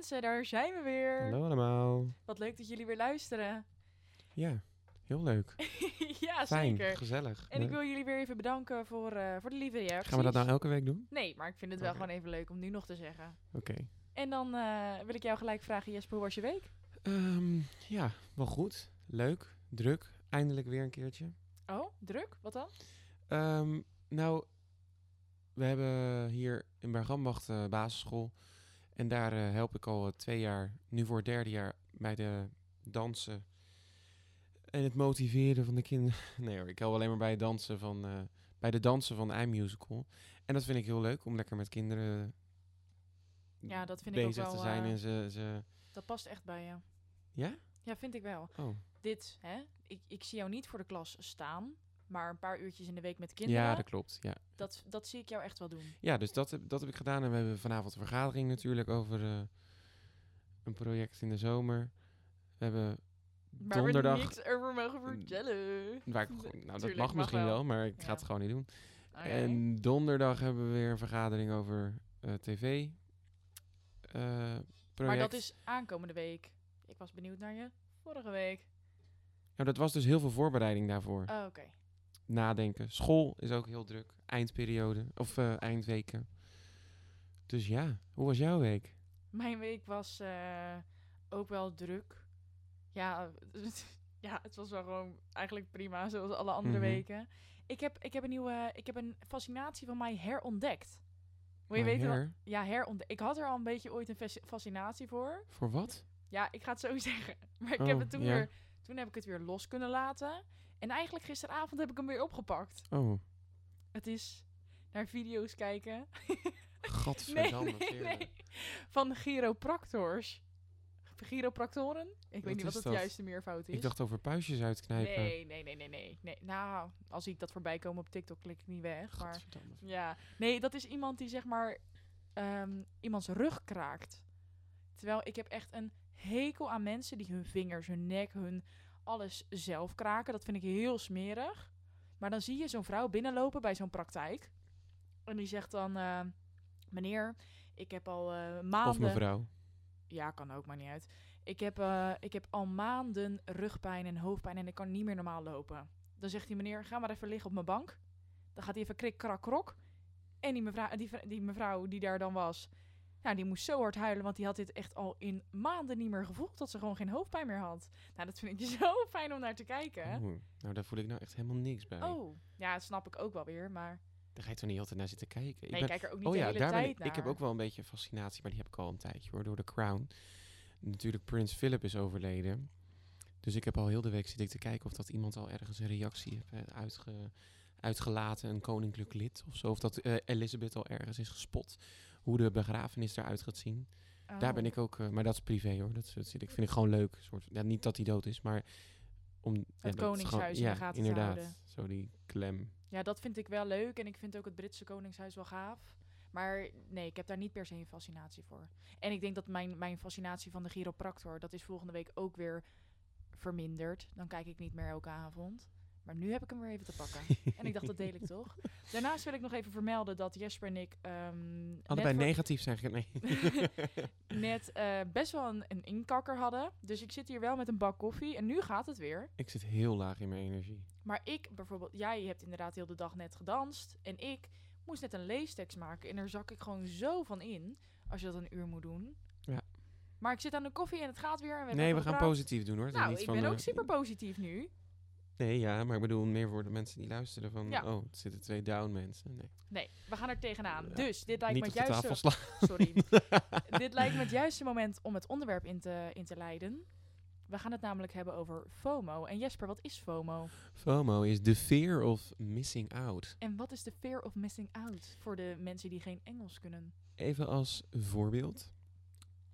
mensen, daar zijn we weer. Hallo allemaal. Wat leuk dat jullie weer luisteren. Ja, heel leuk. ja, Fijn, zeker. gezellig. En ik wil jullie weer even bedanken voor, eh, voor de lieve reacties. Gaan we dat nou elke week doen? Nee, maar ik vind het wel gewoon even leuk om nu nog te zeggen. Oké. En dan eh, wil ik jou gelijk vragen, Jesper, hoe was je week? Ehm, ja, wel goed. Leuk, druk. Eindelijk weer een keertje. Oh, druk? Wat dan? Ehm, nou, we hebben hier in Bergambacht eh basisschool. En daar eh, help ik al eh, twee jaar, nu voor het derde jaar, bij de dansen. En het motiveren van de kinderen. Nee hoor, ik help alleen maar bij het dansen van, eh, bij de dansen van de iMusical. En dat vind ik heel leuk, om lekker met kinderen Ja, dat vind ik ook bezig wel, te zijn. en ze, ze... Dat past echt bij je. Ja? Ja, vind ik wel. Oh. Dit, hè? Ik, ik zie jou niet voor de klas staan, maar een paar uurtjes in de week met kinderen. Ja, dat klopt. Ja. Dat, dat zie ik jou echt wel doen. Ja, dus dat heb, dat heb ik gedaan. En we hebben vanavond een vergadering natuurlijk over eh, een project in de zomer. We hebben Maar donderdag... we niks over mogen vertellen. Waar ik, nou, dat Tuurlijk, mag mag misschien wel. wel, maar ik ga het gewoon niet doen. Oké. En donderdag hebben we weer een vergadering over eh, tv. eh, maar dat is aankomende week. Ik was benieuwd naar je vorige week. Nou, dat was dus heel veel voorbereiding daarvoor. Oh, Oké. Nadenken. School is ook heel druk. Eindperiode. Of eh, eindweken. Dus ja, hoe was jouw week? Mijn week was eh, ook wel druk. Ja, ja, het was wel gewoon eigenlijk prima, zoals alle andere Mhm. weken. Ik heb, ik heb een nieuwe, ik heb een fascinatie van mij herontdekt. Wil je My weten? wat-? Ja, herontdekt. Ik had er al een beetje ooit een fasci- fascinatie voor. Voor wat? Ja, ik ga het zo zeggen. Maar ik Oh, heb het toen weer, toen heb ik het weer los kunnen laten. En eigenlijk gisteravond heb ik hem weer opgepakt. Oh, Het is naar video's kijken. godverdamme. nee, nee, nee. Van chiropractors. Chiropractoren? Ik weet niet wat het dat? juiste meervoud is. Ik dacht over puistjes uitknijpen. nee, nee, nee, nee, nee, nee. Nou, als ik dat voorbij kom op TikTok, klik ik niet weg. Maar ja, nee, dat is iemand die zeg maar ehm, iemands rug kraakt. Terwijl ik heb echt een hekel aan mensen die hun vingers, hun nek, hun alles zelf kraken. Dat vind ik heel smerig. Maar dan zie je zo'n vrouw binnenlopen bij zo'n praktijk. En die zegt dan, eh, meneer, ik heb al eh, maanden... Of mevrouw. Ja, kan ook, maar niet uit. Ik heb, eh, ik heb al maanden rugpijn en hoofdpijn en ik kan niet meer normaal lopen. Dan zegt die meneer, ga maar even liggen op mijn bank. Dan gaat hij even krik, krak, krok. En die mevrouw, die, die mevrouw die daar dan was, nou, die moest zo hard huilen, want die had dit echt al in maanden niet meer gevoeld, dat ze gewoon geen hoofdpijn meer had. Nou, dat vind ik zo fijn om naar te kijken. Nou, daar voel ik nou echt helemaal niks bij. Oh, ja, dat snap ik ook wel weer, maar Daar ga je toch niet altijd naar zitten kijken? Ik nee, ben- ik kijk er ook niet oh de ja, hele daar ben ik. naar. Ik heb ook wel een beetje fascinatie, maar die heb ik al een tijdje hoor, door de Crown. Natuurlijk, Prins Philip is overleden. Dus ik heb al heel de week zitten te kijken of dat iemand al ergens een reactie heeft eh, uitge, uitgelaten, een koninklijk lid of zo. Of dat eh, Elizabeth al ergens is gespot. Hoe de begrafenis eruit gaat zien. Daar ben Oh. ik ook, eh, maar dat is privé hoor. Dat, dat zit ik, vind ik gewoon leuk. Soort, ja, niet dat hij dood is, maar om ja, is Koningshuis in gewoon, ja, te inderdaad. houden. Zo die klem. Ja, dat vind ik wel leuk. En ik vind ook het Britse Koningshuis wel gaaf. Maar nee, ik heb daar niet per se een fascinatie voor. En ik denk dat mijn, mijn fascinatie van de chiropractor... dat is volgende week ook weer verminderd. Dan kijk ik niet meer elke avond. Maar nu heb ik hem weer even te pakken. en ik dacht, dat deel ik toch. Daarnaast wil ik nog even vermelden dat Jesper en ik... ehm, Allebei negatief zijn. Nee. net eh, best wel een, een inkakker hadden. Dus ik zit hier wel met een bak koffie. En nu gaat het weer. ik zit heel laag in mijn energie. Maar ik bijvoorbeeld, jij hebt inderdaad heel de dag net gedanst. En ik moest net een leestekst maken. En daar zak ik gewoon zo van in. Als je dat een uur moet doen. Ja. Maar ik zit aan de koffie en het gaat weer. En we hebben Nee, we gaan positief doen hoor. Nou, niet ik van, ben ook super positief nu. Nee, ja, maar ik bedoel meer voor de mensen die luisteren van... Ja. Oh, er zitten twee down mensen. Nee. Nee, we gaan er tegenaan. Ja, Dus dit lijkt me het juiste... Sorry. dit lijkt me het juiste moment om het onderwerp in te, in te leiden. We gaan het namelijk hebben over FOMO. En Jesper, wat is FOMO? FOMO is the fear of missing out. En wat is de fear of missing out voor de mensen die geen Engels kunnen? Even als voorbeeld.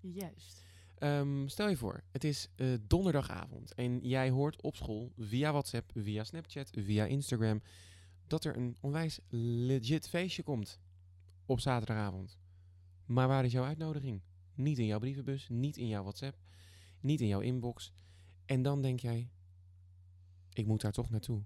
Juist. Ehm, stel je voor, het is eh, donderdagavond en jij hoort op school via WhatsApp, via Snapchat, via Instagram dat er een onwijs legit feestje komt op zaterdagavond. Maar waar is jouw uitnodiging? Niet in jouw brievenbus, niet in jouw WhatsApp, niet in jouw inbox. En dan denk jij, ik moet daar toch naartoe.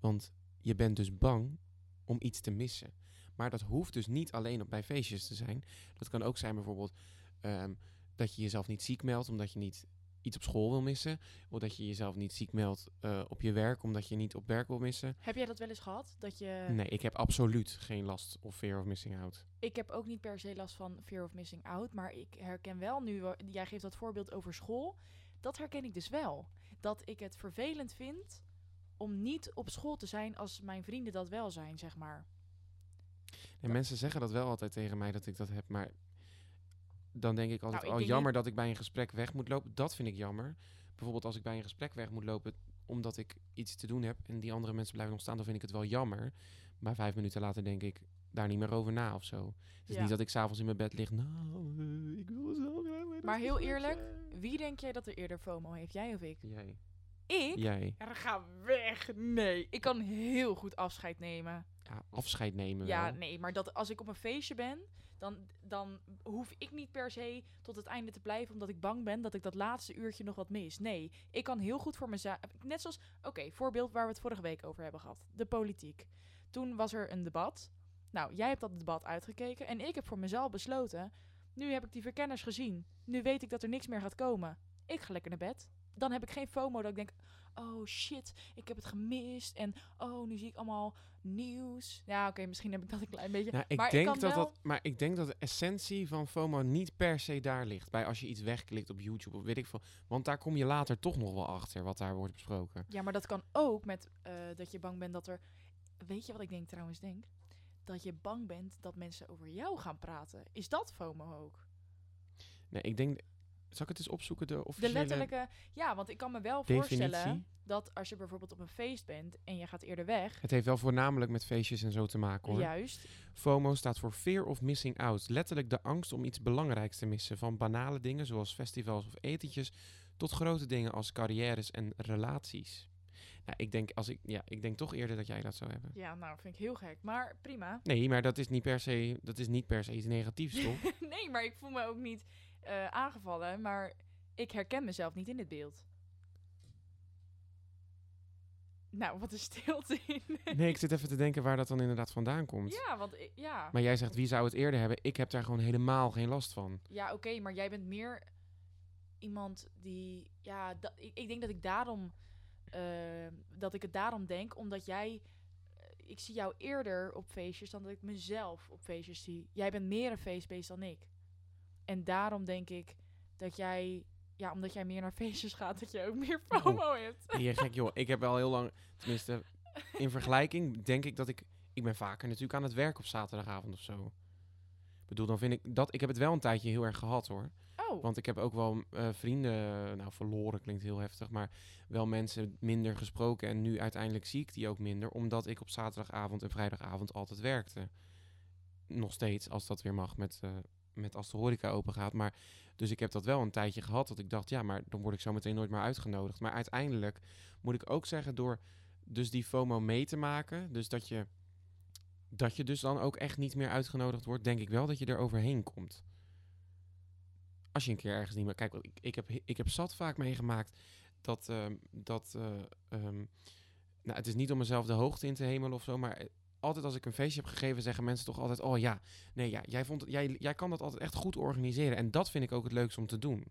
Want je bent dus bang om iets te missen. Maar dat hoeft dus niet alleen op bij feestjes te zijn. Dat kan ook zijn bijvoorbeeld ehm, dat je jezelf niet ziek meldt omdat je niet iets op school wil missen. Of dat je jezelf niet ziek meldt eh, op je werk omdat je niet op werk wil missen. Heb jij dat wel eens gehad? Dat je... Nee, ik heb absoluut geen last of fear of missing out. Ik heb ook niet per se last van fear of missing out. Maar ik herken wel nu... Jij geeft dat voorbeeld over school. Dat herken ik dus wel. Dat ik het vervelend vind om niet op school te zijn als mijn vrienden dat wel zijn, zeg maar. En mensen zeggen dat wel altijd tegen mij dat ik dat heb, maar dan denk ik altijd, Nou, ik oh jammer dat ik bij een gesprek weg moet lopen. Dat vind ik jammer. Bijvoorbeeld als ik bij een gesprek weg moet lopen omdat ik iets te doen heb en die andere mensen blijven nog staan, dan vind ik het wel jammer. Maar vijf minuten later denk ik daar niet meer over na of zo. Het is Ja. niet dat ik s'avonds in mijn bed lig, nou, eh, ik wil zo graag Maar heel eerlijk, zijn." Wie denk jij dat er eerder FOMO heeft? Jij of ik? Jij. Ik? Jij. Ja, dan ga weg. Nee. Ik kan heel goed afscheid nemen. Ja, afscheid nemen Ja, wel. nee, maar dat als ik op een feestje ben, dan, dan hoef ik niet per se tot het einde te blijven, omdat ik bang ben dat ik dat laatste uurtje nog wat mis. Nee, ik kan heel goed voor mezelf. Net zoals, oké, voorbeeld waar we het vorige week over hebben gehad: de politiek. Toen was er een debat. Nou, jij hebt dat debat uitgekeken en ik heb voor mezelf besloten. Nu heb ik die verkenners gezien. Nu weet ik dat er niks meer gaat komen. Ik ga lekker naar bed. Dan heb ik geen FOMO dat ik denk: oh shit, ik heb het gemist. En oh, nu zie ik allemaal nieuws. Ja, oké, misschien heb ik dat een klein beetje. Nou, ik maar denk kan dat wel- dat, maar ik denk dat de essentie van FOMO niet per se daar ligt. Bij als je iets wegklikt op YouTube of weet ik veel. Want daar kom je later toch nog wel achter wat daar wordt besproken. Ja, maar dat kan ook met eh, dat je bang bent dat er. Weet je wat ik denk trouwens denk? Dat je bang bent dat mensen over jou gaan praten. Is dat FOMO ook? Nee, ik denk. Zal ik het eens opzoeken? De De officiële letterlijke. Ja, want ik kan me wel voorstellen dat als je bijvoorbeeld op een feest bent en je gaat eerder weg. Het heeft wel voornamelijk met feestjes en zo te maken hoor. Juist. FOMO staat voor Fear of Missing Out. Letterlijk de angst om iets belangrijks te missen. Van banale dingen zoals festivals of etentjes. Tot grote dingen als carrières en relaties. Nou, ik denk, als ik, ja, ik denk toch eerder dat jij dat zou hebben. Ja, nou vind ik heel gek. Maar prima. Nee, maar dat is niet per se, dat is niet per se iets negatiefs, toch? nee, maar ik voel me ook niet eh, aangevallen. Maar ik herken mezelf niet in dit beeld. Nou, wat een stilte in. Nee, ik zit even te denken waar dat dan inderdaad vandaan komt. ja, want ik- ja. Maar jij zegt, wie zou het eerder hebben? Ik heb daar gewoon helemaal geen last van. Ja, oké, maar jij bent meer iemand die. Ja, da- ik, ik denk dat ik daarom. eh, dat ik het daarom denk, omdat jij. eh, ik zie jou eerder op feestjes dan dat ik mezelf op feestjes zie. Jij bent meer een feestbeest dan ik. En daarom denk ik dat jij. Ja, omdat jij meer naar feestjes gaat, dat je ook meer Oh. FOMO hebt. Je gek, joh. Ik heb wel heel lang, tenminste, in vergelijking denk ik dat ik... Ik ben vaker natuurlijk aan het werk op zaterdagavond of zo. Ik bedoel, dan vind ik dat... Ik heb het wel een tijdje heel erg gehad, hoor. Oh, Want ik heb ook wel eh, vrienden, nou verloren klinkt heel heftig, maar wel mensen minder gesproken. En nu uiteindelijk zie ik die ook minder, omdat ik op zaterdagavond en vrijdagavond altijd werkte. Nog steeds, als dat weer mag, met, eh, met als de horeca open gaat. Maar, dus ik heb dat wel een tijdje gehad, dat ik dacht, ja, maar dan word ik zo meteen nooit meer uitgenodigd. Maar uiteindelijk moet ik ook zeggen, door dus die FOMO mee te maken, dus dat je, dat je dus dan ook echt niet meer uitgenodigd wordt, denk ik wel dat je er overheen komt als je een keer ergens niet meer... Kijk, ik, ik, heb, ik heb zat vaak meegemaakt dat... ehm, dat eh, ehm, nou, het is niet om mezelf de hoogte in te hemelen of zo, maar altijd als ik een feestje heb gegeven, zeggen mensen toch altijd... Oh ja, nee, ja, jij, vond het, jij, jij kan dat altijd echt goed organiseren. En dat vind ik ook het leukste om te doen.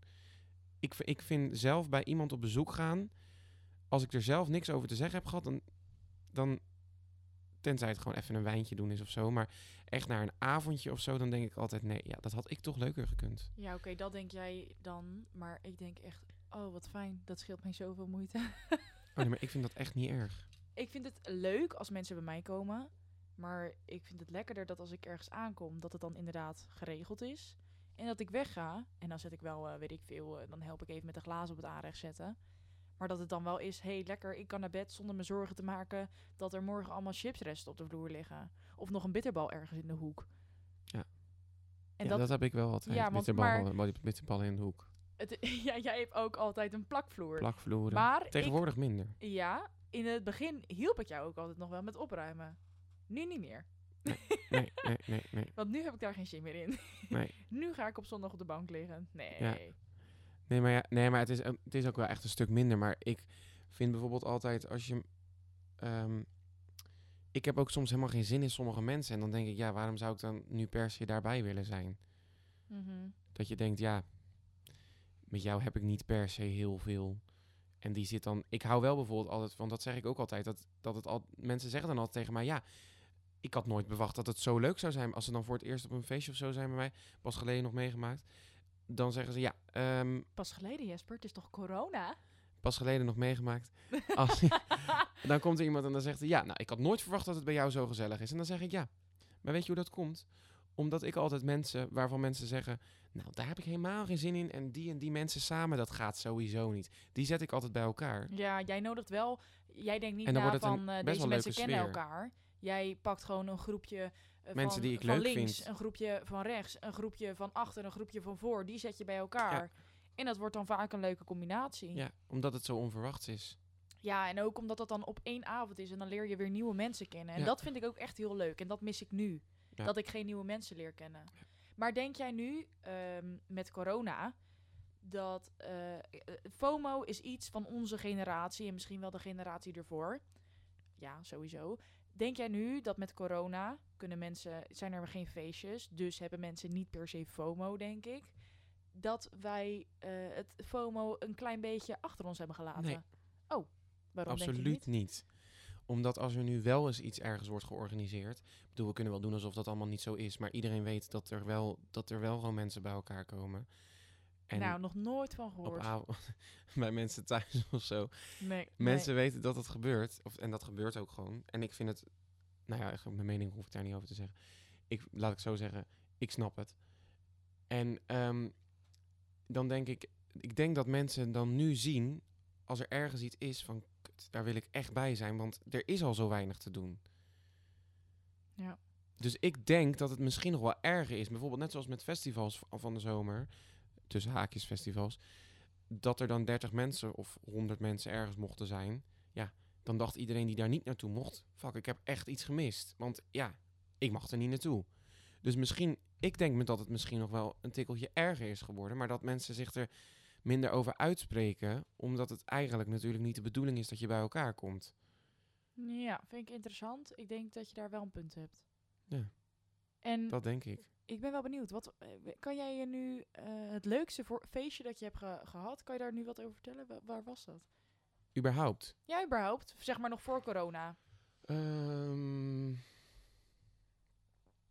Ik, ik vind zelf bij iemand op bezoek gaan... Als ik er zelf niks over te zeggen heb gehad, dan... dan tenzij het gewoon even een wijntje doen is of zo. Maar echt naar een avondje of zo, dan denk ik altijd... Nee, ja, dat had ik toch leuker gekund. ja, oké, dat denk jij dan. Maar ik denk echt, oh wat fijn, dat scheelt mij zoveel moeite. Oh nee, maar ik vind dat echt niet erg. ik vind het leuk als mensen bij mij komen. Maar ik vind het lekkerder dat als ik ergens aankom, dat het dan inderdaad geregeld is. En dat ik wegga. En dan zet ik wel, eh, weet ik veel, eh, dan help ik even met de glazen op het aanrecht zetten. Maar dat het dan wel is, hey, lekker, ik kan naar bed zonder me zorgen te maken dat er morgen allemaal chipsresten op de vloer liggen. Of nog een bitterbal ergens in de hoek. Ja. En ja, dat, dat, heb ik wel altijd. Ja, bitterballen, bitterballen in de hoek. het, ja, jij hebt ook altijd een plakvloer. Plakvloeren. maar ik, Tegenwoordig minder. ja, in het begin hielp ik jou ook altijd nog wel met opruimen. Nu niet meer. Nee, nee, nee, nee. Want nu heb ik daar geen zin meer in. Nee. nu ga ik op zondag op de bank liggen. Nee. Ja. Nee, maar, ja, nee, maar het, is, ook- het is ook wel echt een stuk minder. Maar ik vind bijvoorbeeld altijd als je... ehm, ik heb ook soms helemaal geen zin in sommige mensen. En dan denk ik, ja, waarom zou ik dan nu per se daarbij willen zijn? Mhm. Dat je denkt, ja, met jou heb ik niet per se heel veel. En die zit dan... Ik hou wel bijvoorbeeld altijd... Want dat zeg ik ook altijd. Dat, dat het al, mensen zeggen dan altijd tegen mij... Ja, ik had nooit bewacht dat het zo leuk zou zijn. Als ze dan voor het eerst op een feestje of zo zijn bij mij. Pas geleden nog meegemaakt. Dan zeggen ze... Ja, ehm, Pas geleden, Jesper. Het is toch corona? pas geleden nog meegemaakt. Als, dan komt er iemand en dan zegt hij... Ja, nou, ik had nooit verwacht dat het bij jou zo gezellig is. En dan zeg ik ja. Maar weet je hoe dat komt? Omdat ik altijd mensen... Waarvan mensen zeggen... Nou, daar heb ik helemaal geen zin in. En die en die mensen samen, dat gaat sowieso niet. Die zet ik altijd bij elkaar. Ja, jij nodigt wel... Jij denkt niet na van... eh, deze mensen kennen elkaar. Jij pakt gewoon een groepje eh, Mensen van, die ik van leuk links, vind. een groepje van rechts, een groepje van achter, een groepje van voor. Die zet je bij elkaar. En dat wordt dan vaak een leuke combinatie. Ja, omdat het zo onverwachts is. Ja, en ook omdat dat dan op één avond is en dan leer je weer nieuwe mensen kennen. En Ja. dat vind ik ook echt heel leuk. En dat mis ik nu. Ja. Dat ik geen nieuwe mensen leer kennen. Maar denk jij nu ehm, met corona dat eh, FOMO is iets van onze generatie en misschien wel de generatie ervoor? Ja, sowieso. Denk jij nu dat met corona kunnen mensen, zijn er geen feestjes, dus hebben mensen niet per se FOMO, denk ik, dat wij eh, het FOMO een klein beetje achter ons hebben gelaten? Nee. Oh, waarom denk je Absoluut niet? niet. Omdat als er nu wel eens iets ergens wordt georganiseerd. Ik bedoel, we kunnen wel doen alsof dat allemaal niet zo is. Maar iedereen weet dat er wel, dat er wel gewoon mensen bij elkaar komen. En nou, nog nooit van op gehoord. avond bij mensen thuis of zo. Nee, Mensen weten dat het gebeurt. Of, en dat gebeurt ook gewoon. En ik vind het... Nou ja, mijn mening hoef ik daar niet over te zeggen. Ik, laat ik zo zeggen, ik snap het. En ehm, dan denk ik... Ik denk dat mensen dan nu zien... Als er ergens iets is van... Kut, daar wil ik echt bij zijn. Want er is al zo weinig te doen. Ja. Dus ik denk dat het misschien nog wel erger is. Bijvoorbeeld net zoals met festivals van de zomer. Tussen haakjes festivals. Dat er dan 30 mensen of 100 mensen ergens mochten zijn. Ja, dan dacht iedereen die daar niet naartoe mocht. Fuck, ik heb echt iets gemist. Want ja, ik mag er niet naartoe. Dus misschien, ik denk me dat het misschien nog wel een tikkeltje erger is geworden. Maar dat mensen zich er minder over uitspreken. Omdat het eigenlijk natuurlijk niet de bedoeling is dat je bij elkaar komt. Ja, vind ik interessant. Ik denk dat je daar wel een punt hebt. Ja. En Dat denk ik. Ik ben wel benieuwd. Wat, eh, kan jij je nu eh, het leukste voor feestje dat je hebt ge- gehad, kan je daar nu wat over vertellen? Wa- waar was dat? Überhaupt. Ja, überhaupt. Zeg maar nog voor corona. Ehm,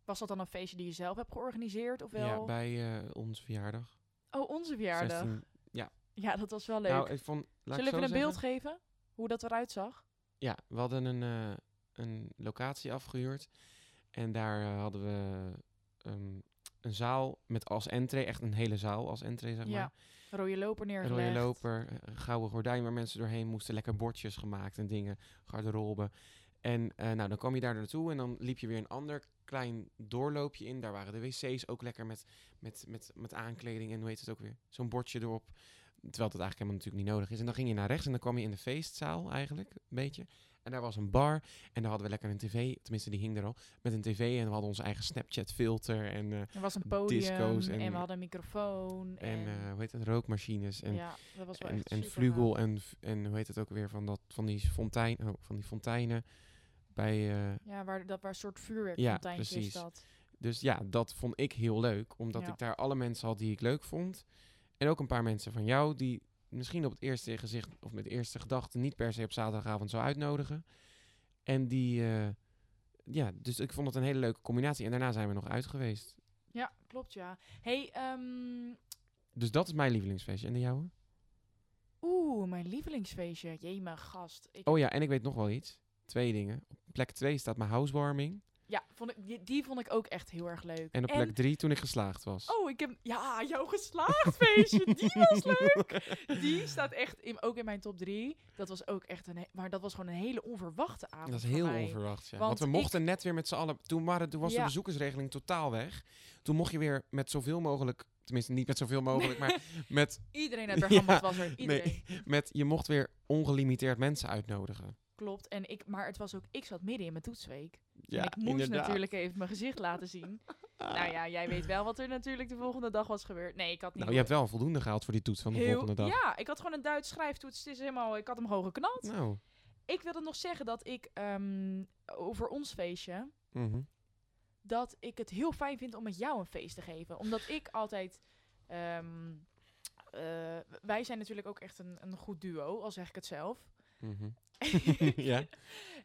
Was dat dan een feestje die je zelf hebt georganiseerd? Of wel? ja, bij eh onze verjaardag. Oh, onze verjaardag. 16 Ja, dat was wel leuk. Nou, ik vond, Zullen we een beeld geven? Hoe dat eruit zag? Ja, we hadden een, een locatie afgehuurd. En daar hadden we ehm, een zaal met als entree, echt een hele zaal als entree, zeg maar. Ja. Rode loper neergelegd. rode loper, eh, gouden gordijn waar mensen doorheen moesten. Lekker bordjes gemaakt en dingen, garderobe. En eh, nou, dan kwam je daar naartoe en dan liep je weer een ander klein doorloopje in. Daar waren de wc's ook lekker met, met, met, met aankleding en hoe heet het ook weer? Zo'n bordje erop. Terwijl dat eigenlijk helemaal natuurlijk niet nodig is. En dan ging je naar rechts en dan kwam je in de feestzaal eigenlijk, een beetje. En daar was een bar en daar hadden we lekker een tv, tenminste die hing er al, met een tv. En we hadden onze eigen Snapchat filter en, eh, Er was een podium disco's en, en- we hadden een microfoon. En, en eh, hoe heet het, rookmachines. En ja, dat was wel en, echt en vlugel en, en hoe heet het ook weer van, dat, van, die fontein, oh, van die fonteinen. Bij, eh, Ja, waar, dat waar een soort Ja, vuurwerkfonteintje is precies. dat. dus ja, dat vond ik heel leuk. Omdat Ja. ik daar alle mensen had die ik leuk vond. En ook een paar mensen van jou die misschien op het eerste gezicht of met de eerste gedachte niet per se op zaterdagavond zou uitnodigen. En die, eh, ja, dus ik vond het een hele leuke combinatie. En daarna zijn we nog uit geweest. Ja, klopt ja. Hey, ehm, Dus dat is mijn lievelingsfeestje. En de jouwe? oeh, mijn lievelingsfeestje. Jee, mijn gast. Ik, Oh ja, en ik weet nog wel iets. Twee dingen. Op plek twee staat mijn housewarming. Ja, vond ik, die, die vond ik ook echt heel erg leuk. En op plek drie toen ik geslaagd was. Oh, ik heb... Ja, jouw geslaagd feestje. Die was leuk. Die staat echt in, ook in mijn top drie. Dat was ook echt een... Maar dat was gewoon een hele onverwachte avond Dat is heel mij. onverwacht, ja. Want Want, we ik- mochten net weer met z'n allen... Toen, waren, toen was Ja. de bezoekersregeling totaal weg. Toen mocht je weer met zoveel mogelijk... Tenminste, niet met zoveel mogelijk, maar met, Iedereen uit Bergamot Ja, was er. Iedereen. met... Je mocht weer ongelimiteerd mensen uitnodigen. Klopt. En ik, maar het was ook... Ik zat midden in mijn toetsweek. Ja, en ik moest inderdaad. natuurlijk even mijn gezicht laten zien. Nou ja, jij weet wel wat er natuurlijk de volgende dag was gebeurd. Nee, ik had niet... Nou, je hebt wel voldoende gehaald voor die toets van de heel- volgende dag. Ja, ik had gewoon een Duits schrijftoets. Het is helemaal... Ik had hem hoog geknald. Nou, Ik wilde nog zeggen dat ik ehm, over ons feestje... mhm. dat ik het heel fijn vind om met jou een feest te geven. Omdat ik altijd ehm, eh, wij zijn natuurlijk ook echt een, een goed duo, al zeg ik het zelf. Mhm. ja.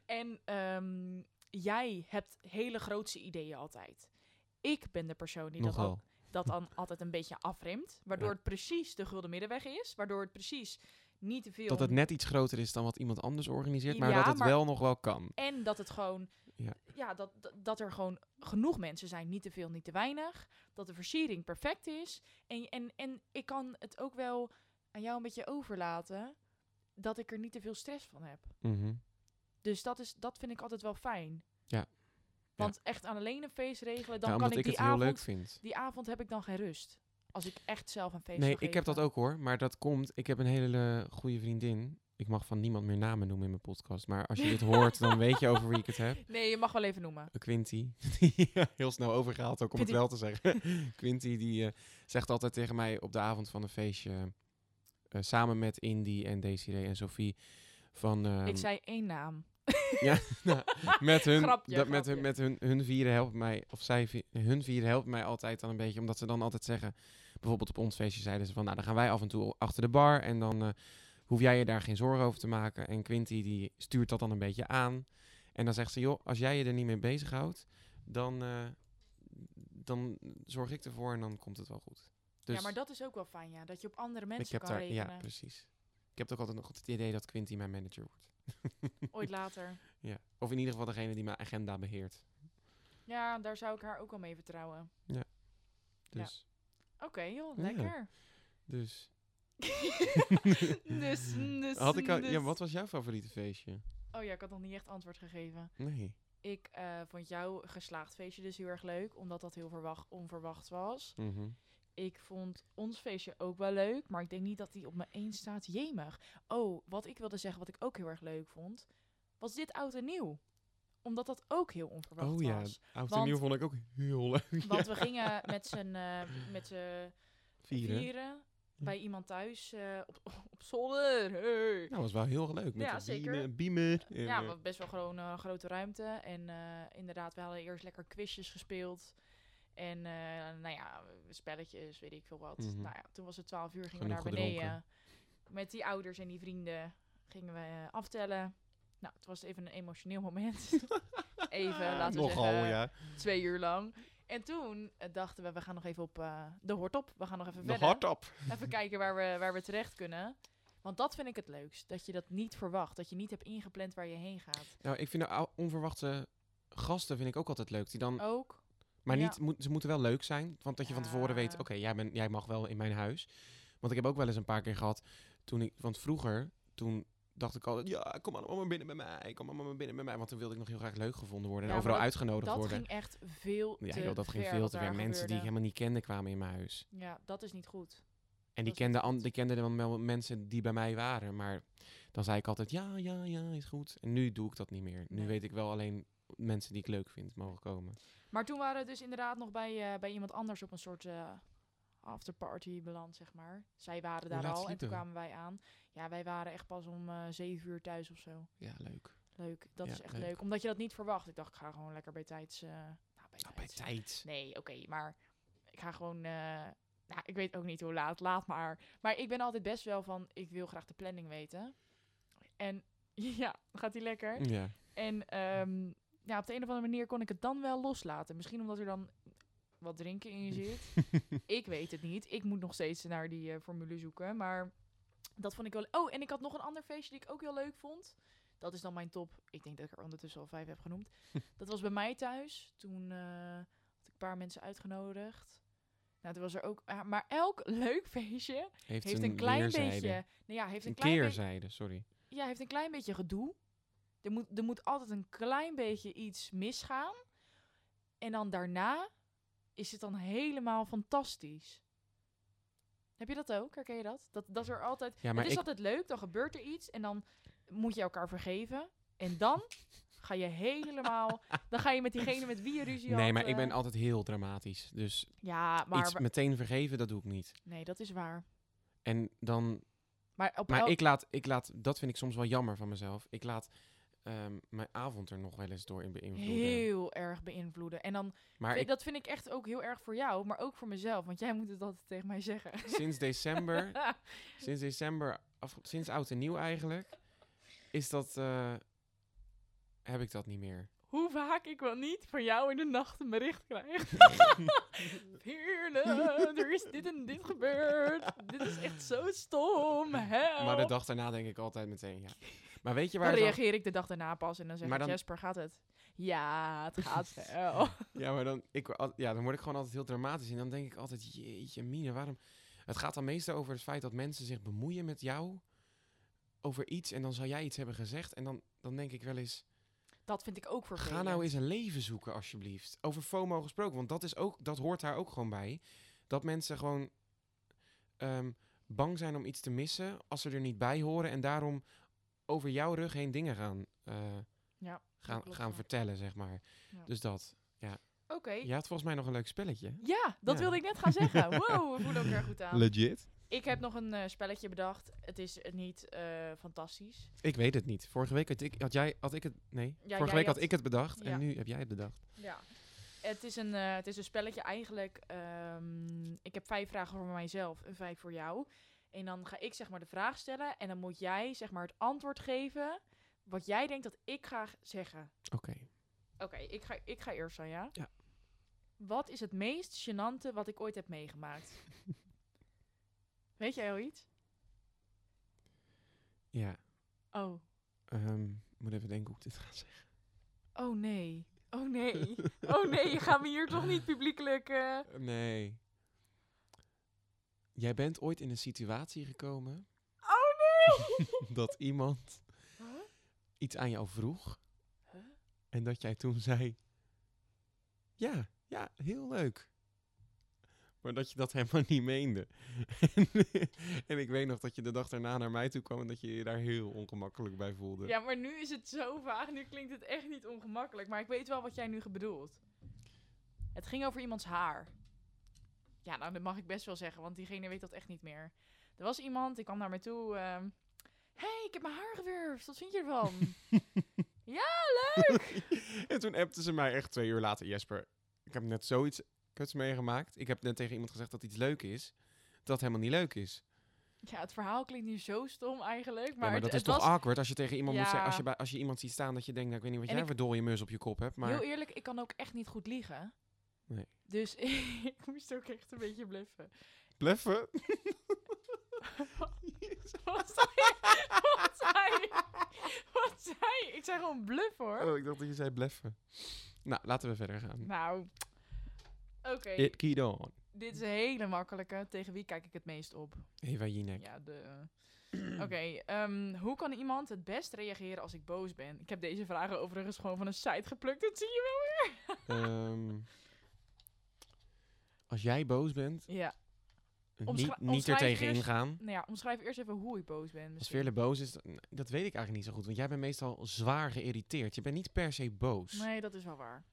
En ehm, jij hebt hele grootse ideeën altijd. Ik ben de persoon die dat, dat dan altijd een beetje afremt. Waardoor Ja. het precies de gulden middenweg is. Waardoor het precies niet te veel... Dat het net iets groter is dan wat iemand anders organiseert, maar Ja, dat het maar- wel nog wel kan. En dat het gewoon... Ja. Ja, dat, dat er gewoon genoeg mensen zijn. Niet te veel, niet te weinig. Dat de versiering perfect is. En, en, en ik kan het ook wel aan jou een beetje overlaten... dat ik er niet te veel stress van heb. Mhm. Dus dat, is, dat vind ik altijd wel fijn. Ja. Want echt aan alleen een feest regelen, dan Ja, kan ik ik die het heel avond... leuk vind. Die avond heb ik dan geen rust. Als ik echt zelf een feest Nee, ik heb dat ook hoor, maar dat komt. Ik heb een hele goede vriendin. Ik mag van niemand meer namen noemen in mijn podcast, maar als je dit hoort, dan weet je over wie ik het heb. Nee, je mag wel even noemen. Quinty. Heel snel overgehaald ook om het wel te zeggen. Quinty die eh, zegt altijd tegen mij op de avond van een feestje, eh, samen met Indy en Desiree en Sophie, van... ehm, ik zei één naam. nou, met hun, Grapje, dat, met hun, met hun, hun vieren helpt mij, of zij, hun vieren helpt mij altijd dan een beetje, omdat ze dan altijd zeggen, bijvoorbeeld op ons feestje zeiden ze van, nou dan gaan wij af en toe achter de bar en dan eh, hoef jij je daar geen zorgen over te maken. En Quinty die stuurt dat dan een beetje aan. En dan zegt ze, joh, als jij je er niet mee bezighoudt, dan, eh, dan zorg ik ervoor en dan komt het wel goed. Dus ja, maar dat is ook wel fijn, ja. Dat je op andere mensen ik heb kan daar, rekenen. ja, precies. Ik heb ook altijd nog het idee dat Quinty mijn manager wordt. Ooit later. Ja. Of in ieder geval degene die mijn agenda beheert. Ja, daar zou ik haar ook wel mee vertrouwen. Dus, Oké, joh, Ja. lekker. dus. dus, dus, Had ik al, ja, dus. wat was jouw favoriete feestje? Oh ja, ik had nog niet echt antwoord gegeven. Nee. Ik eh, vond jouw geslaagd feestje dus heel erg leuk, omdat dat heel verwacht, onverwacht was. Mhm. Ik vond ons feestje ook wel leuk, maar ik denk niet dat die op me één staat. Jemig. Oh, wat ik wilde zeggen, wat ik ook heel erg leuk vond, was dit oud en nieuw. Omdat dat ook heel onverwacht Oh ja, was. oud en nieuw vond ik ook heel leuk. Want we gingen met z'n eh, met z'n Vieren. vieren bij iemand thuis eh, op, op zolder. Hey. Nou, was wel heel leuk. Met Ja, zeker. Biemen, biemen. en, Ja, eh, best wel gewoon een grote ruimte. En inderdaad, we hadden eerst lekker quizjes gespeeld. En eh, nou ja, spelletjes, weet ik veel wat. Mhm. Nou ja, toen was het 12 uur, gingen Genoeg we naar beneden. gedronken. Met die ouders en die vrienden gingen we eh, aftellen. Nou, het was even een emotioneel moment. even, laten we Nogal, zeggen, ja. twee uur lang. En toen eh, dachten we, we gaan nog even op de hort op. We gaan nog even Nog verder. Even kijken waar we, waar we terecht kunnen. Want dat vind ik het leukst. Dat je dat niet verwacht. Dat je niet hebt ingepland waar je heen gaat. Nou, ik vind de onverwachte gasten vind ik ook altijd leuk. Die dan, Ook. Maar ja. niet, moet, ze moeten wel leuk zijn. Want dat je van tevoren weet, oké, jij jij, jij mag wel in mijn huis. Want ik heb ook wel eens een paar keer gehad, toen ik, want vroeger, toen dacht ik altijd, ja, kom allemaal maar binnen bij mij, kom allemaal maar binnen bij mij. Want toen wilde ik nog heel graag leuk gevonden worden en Ja, overal dat- uitgenodigd Dat worden. ging echt veel te Ja, joh, dat ging veel te ver. Mensen die ik helemaal niet kende kwamen in mijn huis. Ja, dat is niet goed. En die Dat kenden, an, die kenden dan wel mensen die bij mij waren. Maar dan zei ik altijd, ja, ja, ja, is goed. En nu doe ik dat niet meer. Nu Nee. weet ik wel alleen mensen die ik leuk vind mogen komen. Maar toen waren we dus inderdaad nog bij, eh, bij iemand anders op een soort eh, afterparty beland, zeg maar. Zij waren daar al en toen kwamen wij aan. Ja, wij waren echt pas om eh zeven uur thuis of zo. Ja, leuk. Leuk, dat Ja, is echt leuk. leuk. Omdat je dat niet verwacht. Ik dacht, ik ga gewoon lekker bij tijds... nou, bij Nou, bij tijds. tijd. Nee, oké, maar ik ga gewoon. nou, ik weet ook niet hoe laat, laat maar. Maar ik ben altijd best wel van, ik wil graag de planning weten. En ja, gaat die lekker. Ja. En ehm, ja, op de een of andere manier kon ik het dan wel loslaten. Misschien omdat er dan wat drinken in je zit. ik weet het niet. Ik moet nog steeds naar die eh, formule zoeken. Maar dat vond ik wel. Oh, en ik had nog een ander feestje die ik ook heel leuk vond. Dat is dan mijn top. Ik denk dat ik er ondertussen al vijf heb genoemd. dat was bij mij thuis. Toen eh, had ik een paar mensen uitgenodigd. Nou, toen was er ook. ah, maar elk leuk feestje Heeft, heeft een klein beetje. Nou ja, heeft een, Een klein keerzijde, sorry. Ja, heeft een klein beetje gedoe. Er moet, er moet altijd een klein beetje iets misgaan. En dan daarna is het dan helemaal fantastisch. Heb je dat ook? Herken je dat? Dat, dat is er altijd... Ja, maar het is ik, altijd leuk, dan gebeurt er iets en dan moet je elkaar vergeven. En dan ga je helemaal... dan ga je met diegene met wie je ruzie had... nee, maar ik eh, ben altijd heel dramatisch. Dus Ja, maar... iets meteen vergeven, dat doe ik niet. Nee, dat is waar. En dan Maar op Maar elk- ik laat, ik laat, dat vind ik soms wel jammer van mezelf. Ik laat ehm, mijn avond er nog wel eens door in beïnvloeden. Heel erg beïnvloeden. En dan, maar vind- ik, dat vind ik echt ook heel erg voor jou, maar ook voor mezelf. Want jij moet het altijd tegen mij zeggen. sinds december, sinds december, af, sinds oud en nieuw eigenlijk, is dat, eh, heb ik dat niet meer. Hoe vaak ik wel niet van jou in de nacht een bericht krijg. Veerle, er is dit en dit gebeurd. dit is echt zo stom. Help. Maar de dag daarna denk ik altijd meteen, ja. Maar weet je waar dan het dan- reageer ik de dag daarna pas en dan zeg Maar ik, dan- Jesper, gaat het? Ja, het gaat wel. Ja, maar dan, ik, al- ja, dan word ik gewoon altijd heel dramatisch. En dan denk ik altijd, jeetje mine, waarom... Het gaat dan meestal over het feit dat mensen zich bemoeien met jou over iets. En dan zou jij iets hebben gezegd. En dan, dan denk ik wel eens, Dat vind ik ook vervelend. ga nou eens een leven zoeken alsjeblieft. Over FOMO gesproken, want dat, is ook, dat hoort daar ook gewoon bij. Dat mensen gewoon ehm, bang zijn om iets te missen als ze er niet bij horen. En daarom over jouw rug heen dingen gaan, eh, Ja, gaan, gaan vertellen, zeg maar. Ja. Dus dat. Oké. Je had volgens mij nog een leuk spelletje. Ja, dat Ja. wilde ik net gaan zeggen. Wow, we voelen elkaar goed aan. Legit? Ik heb nog een eh, spelletje bedacht. Het is niet eh, fantastisch. Ik weet het niet. Vorige week had ik, had jij, had ik het, nee. Ja, Vorige week had had- ik het bedacht Ja. en nu heb jij het bedacht. Ja. Het is een, eh, het is een spelletje eigenlijk. ehm, ik heb vijf vragen voor mijzelf en vijf voor jou. En dan ga ik zeg maar de vraag stellen. En dan moet jij zeg maar het antwoord geven. Wat jij denkt dat ik ga zeggen. Oké. Oké, ik, ga, ik ga eerst aan, ja? Ja. Wat is het meest gênante wat ik ooit heb meegemaakt? Weet jij al iets? Ja. Oh. ik moet even denken hoe ik dit ga zeggen. Oh nee. Oh nee. Oh nee, gaan we hier toch niet publiekelijk... eh, Nee. Jij bent ooit in een situatie gekomen Oh nee! dat iemand Huh? iets aan jou vroeg Huh? en dat jij toen zei, ja, ja, heel leuk. Maar dat je dat helemaal niet meende. en, en ik weet nog dat je de dag daarna naar mij toe kwam en dat je je daar heel ongemakkelijk bij voelde. Ja, maar nu is het zo vaag. Nu klinkt het echt niet ongemakkelijk. Maar ik weet wel wat jij nu bedoelt. Het ging over iemands haar. Ja, nou, dat mag ik best wel zeggen, want diegene weet dat echt niet meer. Er was iemand, die kwam naar mij toe. ehm hey, ik heb mijn haar gewurfd. Wat vind je ervan? ja, leuk! en toen appte ze mij echt twee uur later. Jesper, ik heb net zoiets kuts meegemaakt. Ik heb net tegen iemand gezegd dat iets leuk is. Dat helemaal niet leuk is. Ja, het verhaal klinkt nu zo stom eigenlijk. Maar, ja, maar het, dat is het toch was, awkward als je tegen iemand moet zeggen... Als je, bij, als je iemand ziet staan dat je denkt... Nou, ik weet niet wat En jij ik- voor dode mus op je kop hebt. Maar Heel eerlijk, ik kan ook echt niet goed liegen. Nee. Dus ik moest ook echt een beetje bluffen. bluffen. Wat zei je? Wat zei je? Wat zei je? Ik zei gewoon bluff hoor. Oh, ik dacht dat je zei bluffen. Nou, laten we verder gaan. Nou, oké. It keyed on. Dit is een hele makkelijke. Tegen wie kijk ik het meest op? Eva Jinek. Ja, de... Oké, ehm, hoe kan iemand het best reageren als ik boos ben? Ik heb deze vragen overigens gewoon van een site geplukt. Dat zie je wel weer. Ehm, als jij boos bent, Ja, niet, er tegen eerst- ingaan. nou ja, omschrijf eerst even hoe ik boos ben. Als. Veerle boos is, dat weet ik eigenlijk niet zo goed. Want jij bent meestal zwaar geïrriteerd. Je bent niet per se boos. Nee, dat is wel waar.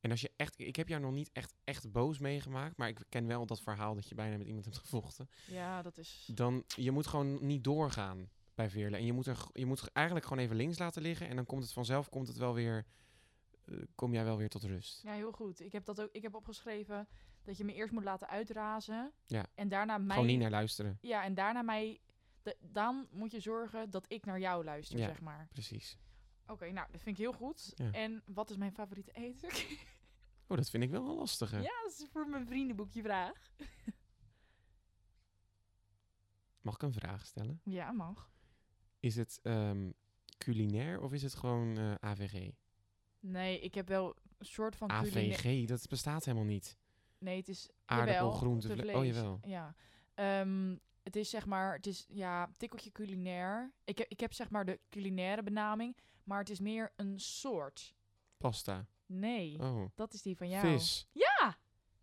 En als je echt, ik heb jou nog niet echt, echt boos meegemaakt, maar ik ken wel dat verhaal dat je bijna met iemand hebt gevochten. Ja, dat is... Dan, je moet gewoon niet doorgaan bij Veerle. En je moet, er, je moet eigenlijk gewoon even links laten liggen. En dan komt het vanzelf, komt het wel weer, eh, kom jij wel weer tot rust. Ja, heel goed. Ik heb dat ook. Ik heb opgeschreven dat je me eerst moet laten uitrazen. Ja. En daarna mij. Gewoon niet naar luisteren. Ja, en daarna mij. de- dan moet je zorgen dat ik naar jou luister, Ja. zeg maar. Precies. Oké, nou, dat vind ik heel goed. Ja. En wat is mijn favoriete eten? Oh, dat vind ik wel een lastige. ja, dat is voor mijn vriendenboekje vraag. Mag ik een vraag stellen? Ja, mag. Is het ehm, culinair of is het gewoon eh, AVG? Nee, ik heb wel een soort van AVG, dat bestaat helemaal niet. Nee, het is Aardappel, groente, te vle- vlees. oh, jawel. Ja. Ehm, het is zeg maar, het is ja, tikkeltje culinair. Ik heb, ik heb zeg maar de culinaire benaming, maar het is meer een soort. Pasta. Nee, Oh, dat is die van jou. vis. Ja!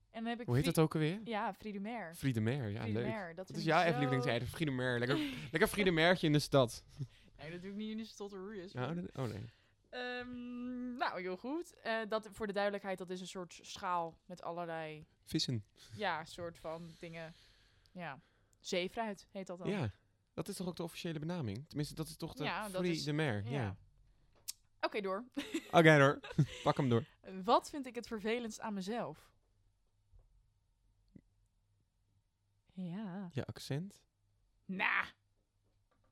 En dan heb ik Hoe heet dat ook alweer? Ja, Friedemer. Friedemer, ja leuk. Dat vind is jouw zo- even lievelingseten? Friedemer, lekker, lekker Friedemertje in de stad. Nee, dat doe ik niet in de stotterroeiers. Oh, dat- oh nee. Ehm, nou, heel goed. Eh, dat, voor de duidelijkheid, dat is een soort schaal met allerlei, Vissen. ja, soort van dingen. Ja, zeefruit heet dat dan. Ja, dat is toch ook de officiële benaming? Tenminste, dat is toch de Ja, dat is- Friedemer. Ja. Ja. Oké, door. Oké hoor, pak hem door. Wat vind ik het vervelendst aan mezelf? Ja. Je accent? Nou,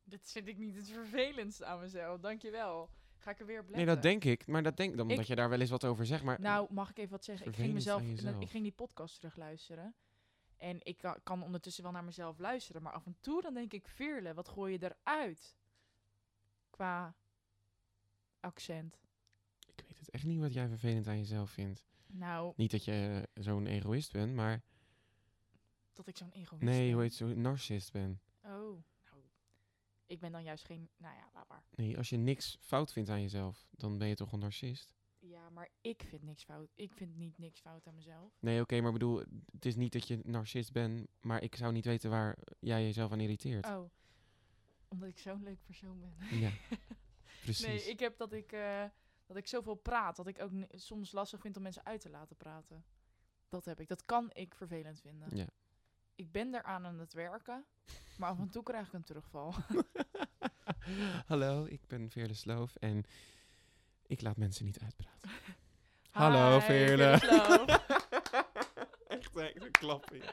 dat vind ik niet het vervelendste aan mezelf. Dankjewel. Ga ik er weer op Nee, dat denk ik. Maar dat denk dan Ik- dat je daar wel eens wat over zegt. Maar Nou, mag ik even wat zeggen? Ik ging, mezelf, jezelf. ik ging die podcast terugluisteren. En ik kan, kan ondertussen wel naar mezelf luisteren. Maar af en toe dan denk ik, Veerle, wat gooi je eruit? Qua accent. ik weet het echt niet wat jij vervelend aan jezelf vindt. Nou, Niet dat je eh, zo'n egoïst bent, maar... dat ik zo'n egoïst Nee, ben. hoe heet zo'n narcist bent. Oh, nou. Ik ben dan juist geen... Nou ja, laat maar. Nee, als je niks fout vindt aan jezelf, dan ben je toch een narcist? Ja, maar ik vind niks fout. Ik vind niet niks fout aan mezelf. Nee, oké, maar bedoel, het is niet dat je narcist bent, maar ik zou niet weten waar jij jezelf aan irriteert. Oh, omdat ik zo'n leuk persoon ben. Ja, precies. Nee, ik heb dat ik, eh, dat ik zoveel praat, dat ik ook soms lastig vind om mensen uit te laten praten. Dat heb ik. Dat kan ik vervelend vinden. Ja. Ik ben daaraan aan het werken, maar af en toe krijg ik een terugval. Hallo, ik ben Veerle Sloof en ik laat mensen niet uitpraten. Hallo, Hi, Veerle. Sloof. Echt, klappen. Ja.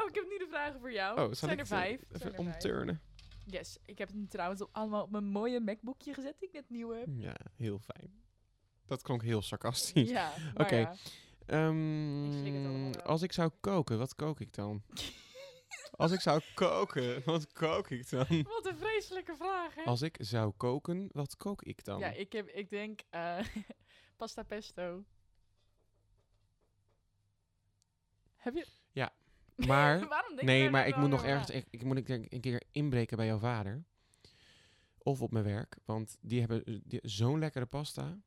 Oh, ik heb nu de vragen voor jou. Oh, zijn ik er vijf. Even er vijf. omturnen. Yes, ik heb het trouwens op, allemaal op mijn mooie MacBookje gezet die ik net nieuw heb. Ja, heel fijn. Dat klonk heel sarcastisch. Ja, Oké. ja. Ehm, Ik als ik zou koken, wat kook ik dan? als ik zou koken, wat kook ik dan? Wat een vreselijke vraag, hè? Als ik zou koken, wat kook ik dan? Ja, ik, heb, ik denk eh, pasta pesto. Heb je... Maar, Waarom denk nee, maar nou ik moet nog ergens, ik, ik moet ik denk een keer inbreken bij jouw vader. Of op mijn werk, want die hebben eh, zo'n lekkere pasta.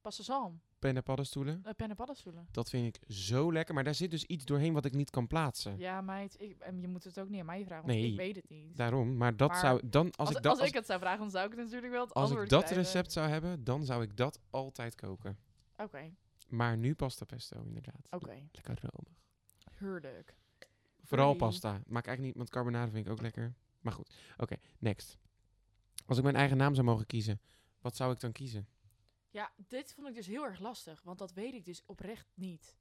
Pasta zalm. Pen en paddenstoelen. Uh, pen en paddenstoelen. Dat vind ik zo lekker, maar daar zit dus iets doorheen wat ik niet kan plaatsen. Ja, meid. Ik, en je moet het ook niet aan mij vragen, want Nee, ik weet het niet. Daarom, maar dat Maar zou dan als, als, ik dat als, ik het zou vragen, dan zou ik het natuurlijk wel het als ik dat krijgen. recept zou hebben, dan zou ik dat altijd koken. Oké, Maar nu pasta pesto inderdaad. oké. Lekker romig. Heerlijk. Vooral pasta. Maak eigenlijk niet, want carbonara vind ik ook lekker. Maar goed, oké, next. Als ik mijn eigen naam zou mogen kiezen, wat zou ik dan kiezen? Ja, dit vond ik dus heel erg lastig, want dat weet ik dus oprecht niet.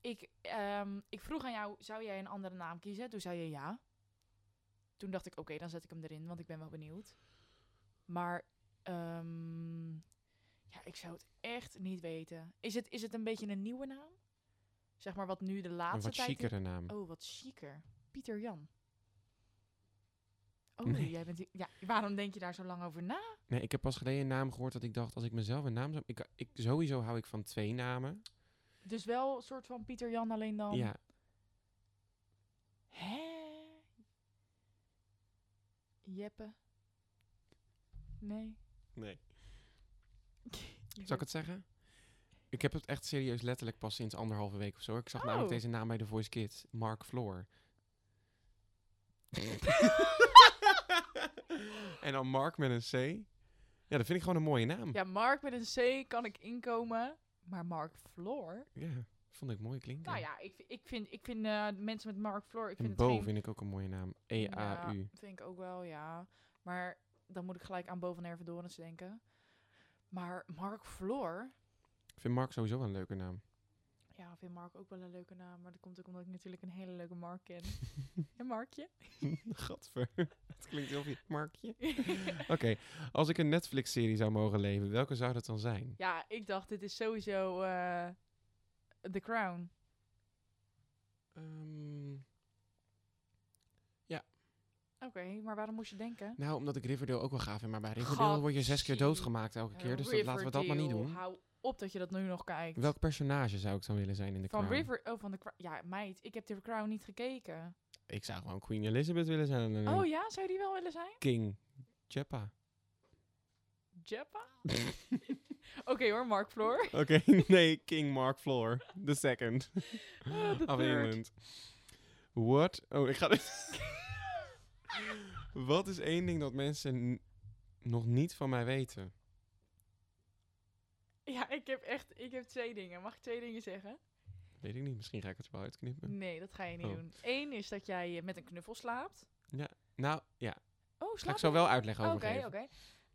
Ik, ehm, ik vroeg aan jou, zou jij een andere naam kiezen? Toen zei je ja. Toen dacht ik, oké, dan zet ik hem erin, want ik ben wel benieuwd. Maar, ehm, ja, ik zou het echt niet weten. Is het, is het een beetje een nieuwe naam? Zeg maar wat nu de Een laatste wat tijd... naam. Oh, wat chiquer. Pieter Jan. Oh, Nee. jij bent... Ja, waarom denk je daar zo lang over na? Nee, ik heb pas geleden een naam gehoord dat ik dacht, als ik mezelf een naam zou... Ik, ik, sowieso hou ik van twee namen. Dus wel een soort van Pieter Jan, alleen dan... Ja, Hè? Jeppe? Nee. nee. Zal ik het zeggen? Ik heb het echt serieus letterlijk pas sinds anderhalve week of zo. Ik zag namelijk Oh. deze naam bij The Voice Kids. Mark Floor. en dan Mark met een C. Ja, dat vind ik gewoon een mooie naam. Ja, Mark met een C kan ik inkomen. Maar Mark Floor? Ja, vond ik mooi klinken. Nou ja, ik, ik vind, ik vind eh, mensen met Mark Floor... Ik vind en het Bo geen... vind ik ook een mooie naam. E-A-U. Ja, vind ik ook wel, ja. Maar dan moet ik gelijk aan Bo van Hervedorens denken. Maar Mark Floor... Ik vind Mark sowieso wel een leuke naam. Ja, vind Mark ook wel een leuke naam. Maar dat komt ook omdat ik natuurlijk een hele leuke Mark ken. en Markje? Gadver. Het klinkt heel veel. Markje. Oké, als ik een Netflix-serie zou mogen leven, welke zou dat dan zijn? ja, ik dacht, dit is sowieso eh The Crown. Ehm, Oké, maar waarom moest je denken? nou, omdat ik Riverdale ook wel gaaf vind. Maar bij Riverdale word je zes keer doodgemaakt elke keer. Dus dat, laten we dat maar niet doen. Hou op dat je dat nu nog kijkt. Welk personage zou ik dan willen zijn in de van Crown? River, oh, van de. Ja, meid, ik heb The Crown niet gekeken. Ik zou gewoon Queen Elizabeth willen zijn. Oh ja, zou je die wel willen zijn? King Jeppa. Jeppa? Oké hoor, Mark Floor. Oké, nee, King Mark Floor. The second. Oh, the of third. England. What? Oh, ik ga dit... Wat is één ding dat mensen nog niet van mij weten? Ja, ik heb echt, ik heb twee dingen. Mag ik twee dingen zeggen? Weet ik niet, misschien ga ik het wel uitknippen. Nee, dat ga je niet Oh. doen. Eén is dat jij met een knuffel slaapt. Nou, ja. Oh, Ga slaap ik zo je? wel uitleg over Oké, oké.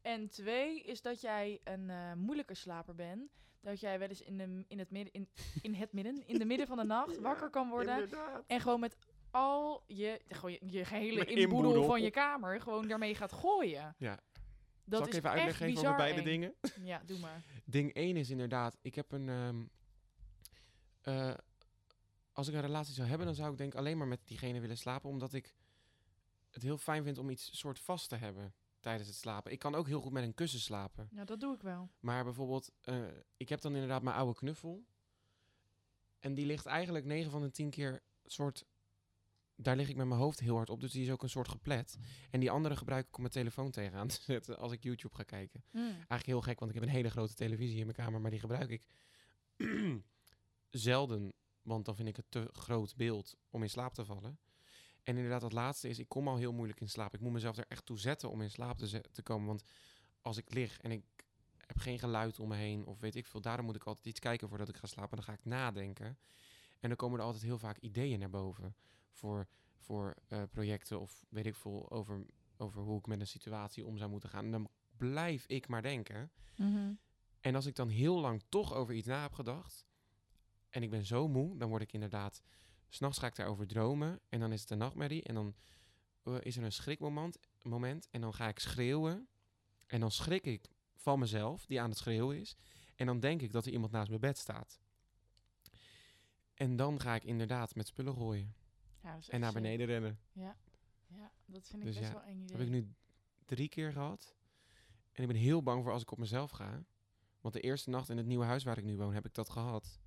En twee is dat jij een eh, moeilijke slaper bent. Dat jij wel eens in, de, in, het midden, in, in het midden, in de midden van de nacht wakker kan worden. Inderdaad. En gewoon met al je, gewoon je, je gehele inboedel. van je kamer gewoon daarmee gaat gooien. Ja. Dat Zal ik even uitleg echt geven over beide eng. dingen? Ja, doe maar. Ding 1 is inderdaad, ik heb een. ehm, eh, als ik een relatie zou hebben, dan zou ik denk ik alleen maar met diegene willen slapen, omdat ik het heel fijn vind om iets soort vast te hebben tijdens het slapen. Ik kan ook heel goed met een kussen slapen. Ja, dat doe ik wel. Maar bijvoorbeeld, eh, ik heb dan inderdaad mijn oude knuffel. En die ligt eigenlijk 9 van de 10 keer soort. Daar lig ik met mijn hoofd heel hard op. Dus die is ook een soort geplet. En die andere gebruik ik om mijn telefoon tegenaan te zetten als ik YouTube ga kijken. Mm. Eigenlijk heel gek, want ik heb een hele grote televisie in mijn kamer, maar die gebruik ik zelden, want dan vind ik het te groot beeld om in slaap te vallen. En inderdaad, dat laatste is, ik kom al heel moeilijk in slaap. Ik moet mezelf er echt toe zetten om in slaap te, te komen, want als ik lig en ik heb geen geluid om me heen, of weet ik veel, daarom moet ik altijd iets kijken voordat ik ga slapen. Dan ga ik nadenken. En dan komen er altijd heel vaak ideeën naar boven voor, voor eh, projecten of weet ik veel, over, over hoe ik met een situatie om zou moeten gaan. En dan blijf ik maar denken. Mhm. En als ik dan heel lang toch over iets na heb gedacht. En ik ben zo moe, dan word ik inderdaad. S'nachts ga ik daarover dromen. En dan is het een nachtmerrie. En dan eh, is er een schrikmoment. Moment, en dan ga ik schreeuwen. En dan schrik ik van mezelf, die aan het schreeuwen is. En dan denk ik dat er iemand naast mijn bed staat. En dan ga ik inderdaad met spullen gooien. Ja, is En naar sick. beneden rennen. Ja, dat vind ik Dus best ja, wel een idee. Dat heb ik nu drie keer gehad. En ik ben heel bang voor als ik op mezelf ga. Want de eerste nacht in het nieuwe huis waar ik nu woon, heb ik dat gehad.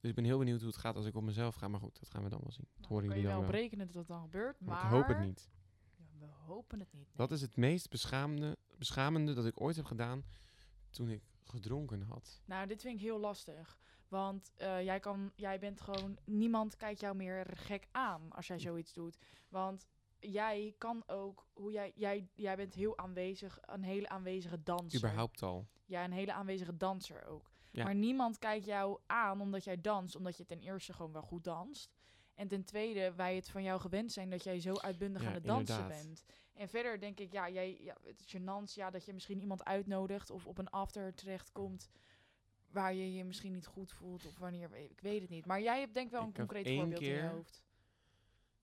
Dus ik ben heel benieuwd hoe het gaat als ik op mezelf ga. Maar goed, dat gaan we dan wel zien. Dat Nou, horen jullie wel wel. berekenen dat dat dan gebeurt, maar... Maar ik hoop het niet. Ja, we hopen het niet. Dat is het meest beschamende, beschamende dat ik ooit heb gedaan toen ik gedronken had. Nou, dit vind ik heel lastig. Want eh, jij, kan, jij bent gewoon... Niemand kijkt jou meer gek aan als jij zoiets doet. Want jij kan ook... Hoe jij, jij, jij bent heel aanwezig. Een hele aanwezige danser. Überhaupt al. Ja, een hele aanwezige danser ook. Ja. Maar niemand kijkt jou aan omdat jij danst. Omdat je ten eerste gewoon wel goed danst. En ten tweede, wij het van jou gewend zijn dat jij zo uitbundig Ja, aan het dansen inderdaad. bent. En verder denk ik, ja, jij, ja, het is gênant ja, dat je misschien iemand uitnodigt of op een after terechtkomt waar je je misschien niet goed voelt of wanneer, ik weet het niet. Maar jij hebt denk ik wel een Ik concreet voorbeeld in je hoofd.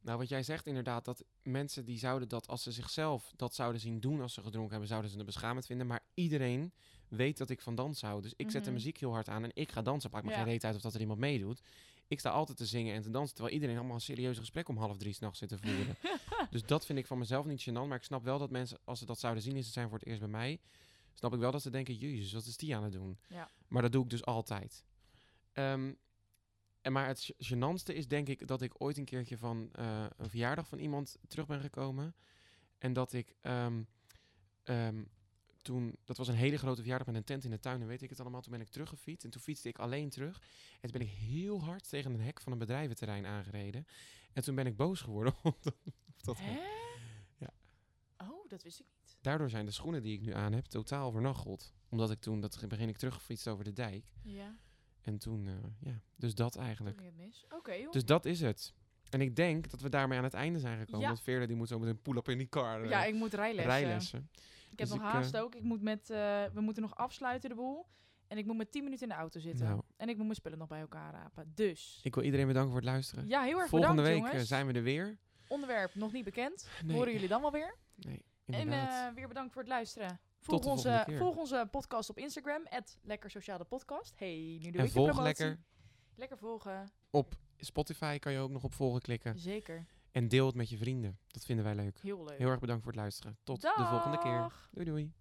Nou, wat jij zegt inderdaad, dat mensen die zouden dat als ze zichzelf dat zouden zien doen als ze gedronken hebben, zouden ze het beschamend vinden. Maar iedereen weet dat ik van dansen hou. Dus ik zet de Mhm. muziek heel hard aan en ik ga dansen. Maakt me Ja. geen reet uit of dat er iemand meedoet. Ik sta altijd te zingen en te dansen, terwijl iedereen allemaal een serieus gesprek om half drie s'nachts zit te voeren. dus dat vind ik van mezelf niet gênant. Maar ik snap wel dat mensen, als ze dat zouden zien en ze zijn voor het eerst bij mij, snap ik wel dat ze denken, jezus, wat is die aan het doen? Ja. Maar dat doe ik dus altijd. Ehm, en maar het gênantste is denk ik dat ik ooit een keertje van eh, een verjaardag van iemand terug ben gekomen. En dat ik ehm, ehm, toen, dat was een hele grote verjaardag met een tent in de tuin en weet ik het allemaal. Toen ben ik teruggefietst en toen fietste ik alleen terug. En toen ben ik heel hard tegen een hek van een bedrijventerrein aangereden. En toen ben ik boos geworden. omdat dat Hè? Ja. Oh, dat wist ik niet. Daardoor zijn de schoenen die ik nu aan heb totaal vernacheld. Omdat ik toen, dat begin ik teruggefietst over de dijk. Ja, En toen, eh, ja, dus dat eigenlijk. Oké, joh. Dus dat is het. En ik denk dat we daarmee aan het einde zijn gekomen. Ja. Want Veerle die moet zo met een pull-up in die car eh, ja, ik moet rijlessen. rijlessen. Ik heb Dus nog ik, haast eh, ook. Ik moet met, eh, we moeten nog afsluiten de boel. En ik moet met 10 minuten in de auto zitten. Nou. En ik moet mijn spullen nog bij elkaar rapen. Dus. Ik wil iedereen bedanken voor het luisteren. Ja, heel erg Volgende bedankt, week eh, jongens. zijn we er weer. Onderwerp nog niet bekend. Nee. Horen jullie dan wel weer. Nee, En eh, weer bedankt voor het luisteren. Volg, onze, volg onze podcast op Instagram. Lekker Sociale Podcast. Hey, nu doe en ik volg lekker. Lekker volgen. Op Spotify kan je ook nog op volgen klikken. Zeker. En deel het met je vrienden. Dat vinden wij leuk. Heel leuk. Heel erg bedankt voor het luisteren. Tot de volgende keer. Doei doei.